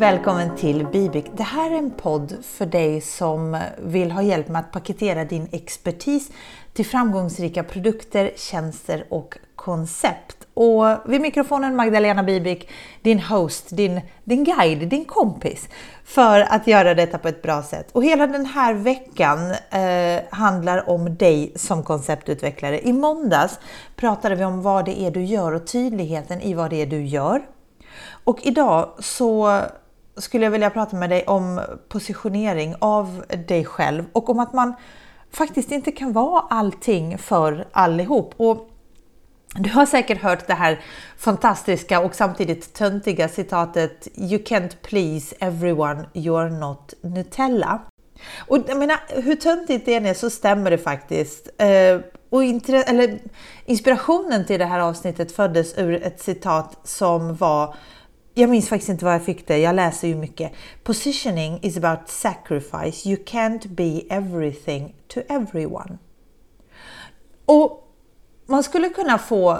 Välkommen till Bibik. Det här är en podd för dig som vill ha hjälp med att paketera din expertis till framgångsrika produkter, tjänster och koncept. Och vid mikrofonen Magdalena Bibik, din host, din, din guide, din kompis för att göra detta på ett bra sätt. Och hela den här veckan eh, handlar om dig som konceptutvecklare. I måndags pratade vi om vad det är du gör och tydligheten i vad det är du gör. Och idag så skulle jag vilja prata med dig om positionering av dig själv och om att man faktiskt inte kan vara allting för allihop. Och du har säkert hört det här fantastiska och samtidigt töntiga citatet You can't please everyone, you're not Nutella. Och jag menar, hur töntigt det än är så stämmer det faktiskt. Eh, och eller, inspirationen till det här avsnittet föddes ur ett citat som var jag minns faktiskt inte var jag fick det, jag läser ju mycket. Positioning is about sacrifice. You can't be everything to everyone. Och man skulle kunna få eh,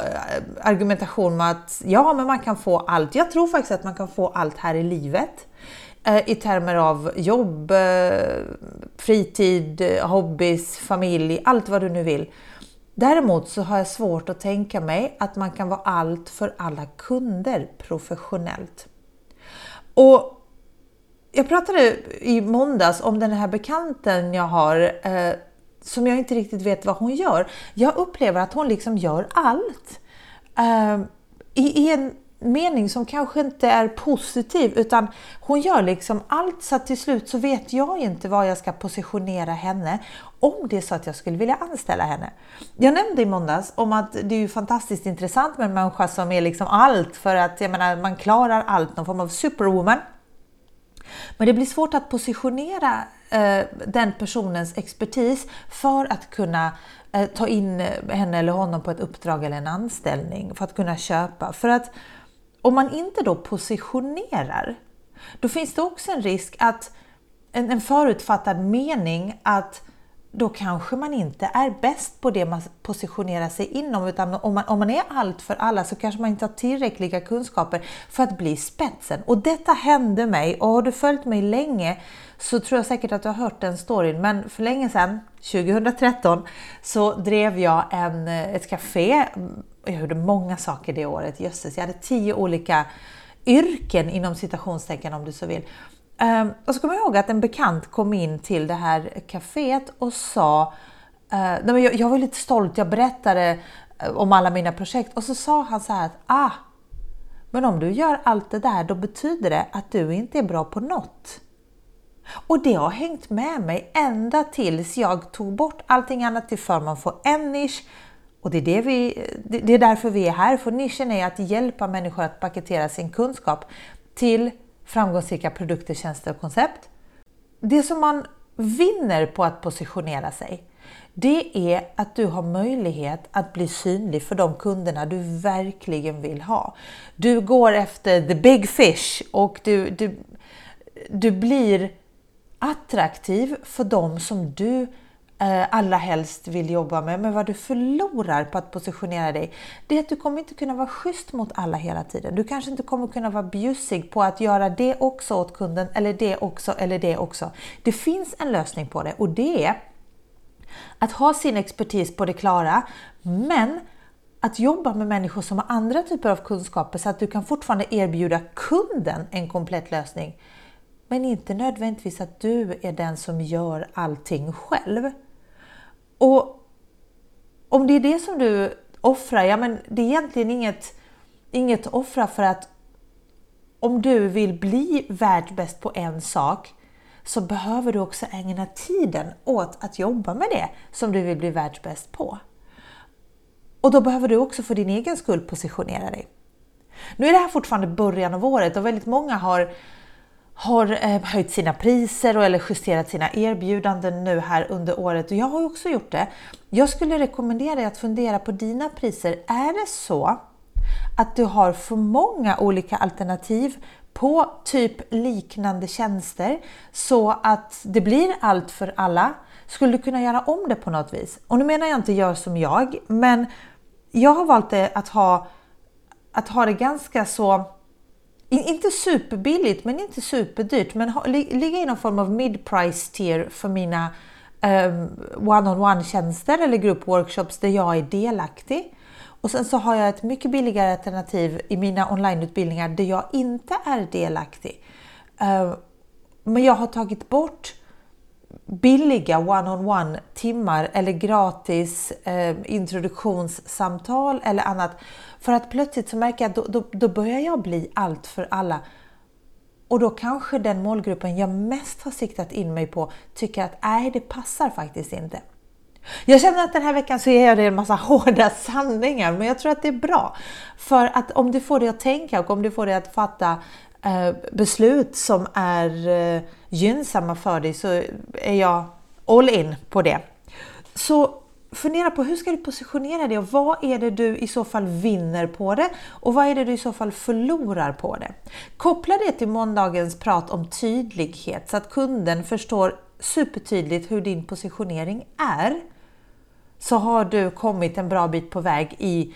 argumentation med att ja, men man kan få allt. Jag tror faktiskt att man kan få allt här i livet eh, i termer av jobb, eh, fritid, hobbys, familj, allt vad du nu vill. Däremot så har jag svårt att tänka mig att man kan vara allt för alla kunder professionellt. Och jag pratade i måndags om den här bekanten jag har eh, som jag inte riktigt vet vad hon gör. Jag upplever att hon liksom gör allt. Eh, i, I en mening som kanske inte är positiv utan hon gör liksom allt så att till slut så vet jag inte var jag ska positionera henne om det är så att jag skulle vilja anställa henne. Jag nämnde i måndags om att det är ju fantastiskt intressant med en människa som är liksom allt för att jag menar man klarar allt, någon form av superwoman. Men det blir svårt att positionera eh, den personens expertis för att kunna eh, ta in henne eller honom på ett uppdrag eller en anställning för att kunna köpa. För att om man inte då positionerar, då finns det också en risk att en, en förutfattad mening att då kanske man inte är bäst på det man positionerar sig inom utan om man, om man är allt för alla så kanske man inte har tillräckliga kunskaper för att bli spetsen. Och detta hände mig och har du följt mig länge så tror jag säkert att du har hört den storyn. Men för länge sedan, 2013, så drev jag en, ett café. Jag gjorde många saker det året, jösses. Jag hade tio olika yrken inom citationstecken om du så vill. Um, och så kommer jag ihåg att en bekant kom in till det här kaféet och sa, uh, jag, jag var lite stolt, jag berättade eh, om alla mina projekt och så sa han så här att ah, men om du gör allt det där då betyder det att du inte är bra på något. Och det har hängt med mig ända tills jag tog bort allting annat till förmån för en nisch. Och det är, det, vi, det är därför vi är här, för nischen är att hjälpa människor att paketera sin kunskap till framgångsrika produkter, tjänster och koncept. Det som man vinner på att positionera sig, det är att du har möjlighet att bli synlig för de kunderna du verkligen vill ha. Du går efter the big fish och du, du, du blir attraktiv för dem som du Eh, allra helst vill jobba med. Men vad du förlorar på att positionera dig, det är att du kommer inte kunna vara schysst mot alla hela tiden. Du kanske inte kommer kunna vara bjussig på att göra det också åt kunden, eller det också, eller det också. Det finns en lösning på det och det är att ha sin expertis på det klara, men att jobba med människor som har andra typer av kunskaper så att du kan fortfarande erbjuda kunden en komplett lösning. Men inte nödvändigtvis att du är den som gör allting själv. Och om det är det som du offrar, ja men det är egentligen inget, inget offra för att om du vill bli världsbäst på en sak så behöver du också ägna tiden åt att jobba med det som du vill bli världsbäst på. Och då behöver du också för din egen skull positionera dig. Nu är det här fortfarande början av året och väldigt många har har eh, höjt sina priser och eller justerat sina erbjudanden nu här under året och jag har också gjort det. Jag skulle rekommendera dig att fundera på dina priser. Är det så att du har för många olika alternativ på typ liknande tjänster så att det blir allt för alla? Skulle du kunna göra om det på något vis? Och nu menar jag inte gör som jag, men jag har valt att ha, att ha det ganska så inte superbilligt men inte superdyrt, men ligga i någon form av mid-price tier för mina um, one-on-one tjänster eller gruppworkshops där jag är delaktig. Och sen så har jag ett mycket billigare alternativ i mina onlineutbildningar där jag inte är delaktig. Uh, men jag har tagit bort billiga one-on-one timmar eller gratis eh, introduktionssamtal eller annat. För att plötsligt så märker jag att då, då, då börjar jag bli allt för alla. Och då kanske den målgruppen jag mest har siktat in mig på tycker att nej, det passar faktiskt inte. Jag känner att den här veckan så ger jag dig en massa hårda sanningar, men jag tror att det är bra. För att om du får dig att tänka och om du får dig att fatta eh, beslut som är eh, gynnsamma för dig så är jag all in på det. Så fundera på hur ska du positionera dig och vad är det du i så fall vinner på det och vad är det du i så fall förlorar på det. Koppla det till måndagens prat om tydlighet så att kunden förstår supertydligt hur din positionering är. Så har du kommit en bra bit på väg i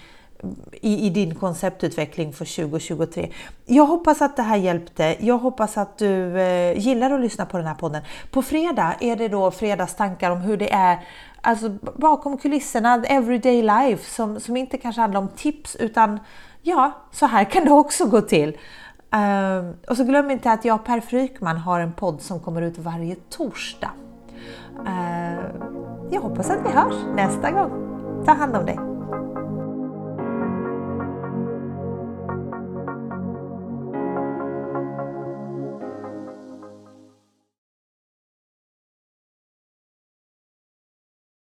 i, i, din konceptutveckling för 2023. Jag hoppas att det här hjälpte. Jag hoppas att du eh, gillar att lyssna på den här podden. På fredag är det då fredagstankar om hur det är alltså bakom kulisserna, everyday life som, som inte kanske handlar om tips utan ja, så här kan det också gå till. Uh, och så glöm inte att jag och Per Frykman har en podd som kommer ut varje torsdag. Uh, jag hoppas att vi hörs nästa gång. Ta hand om dig!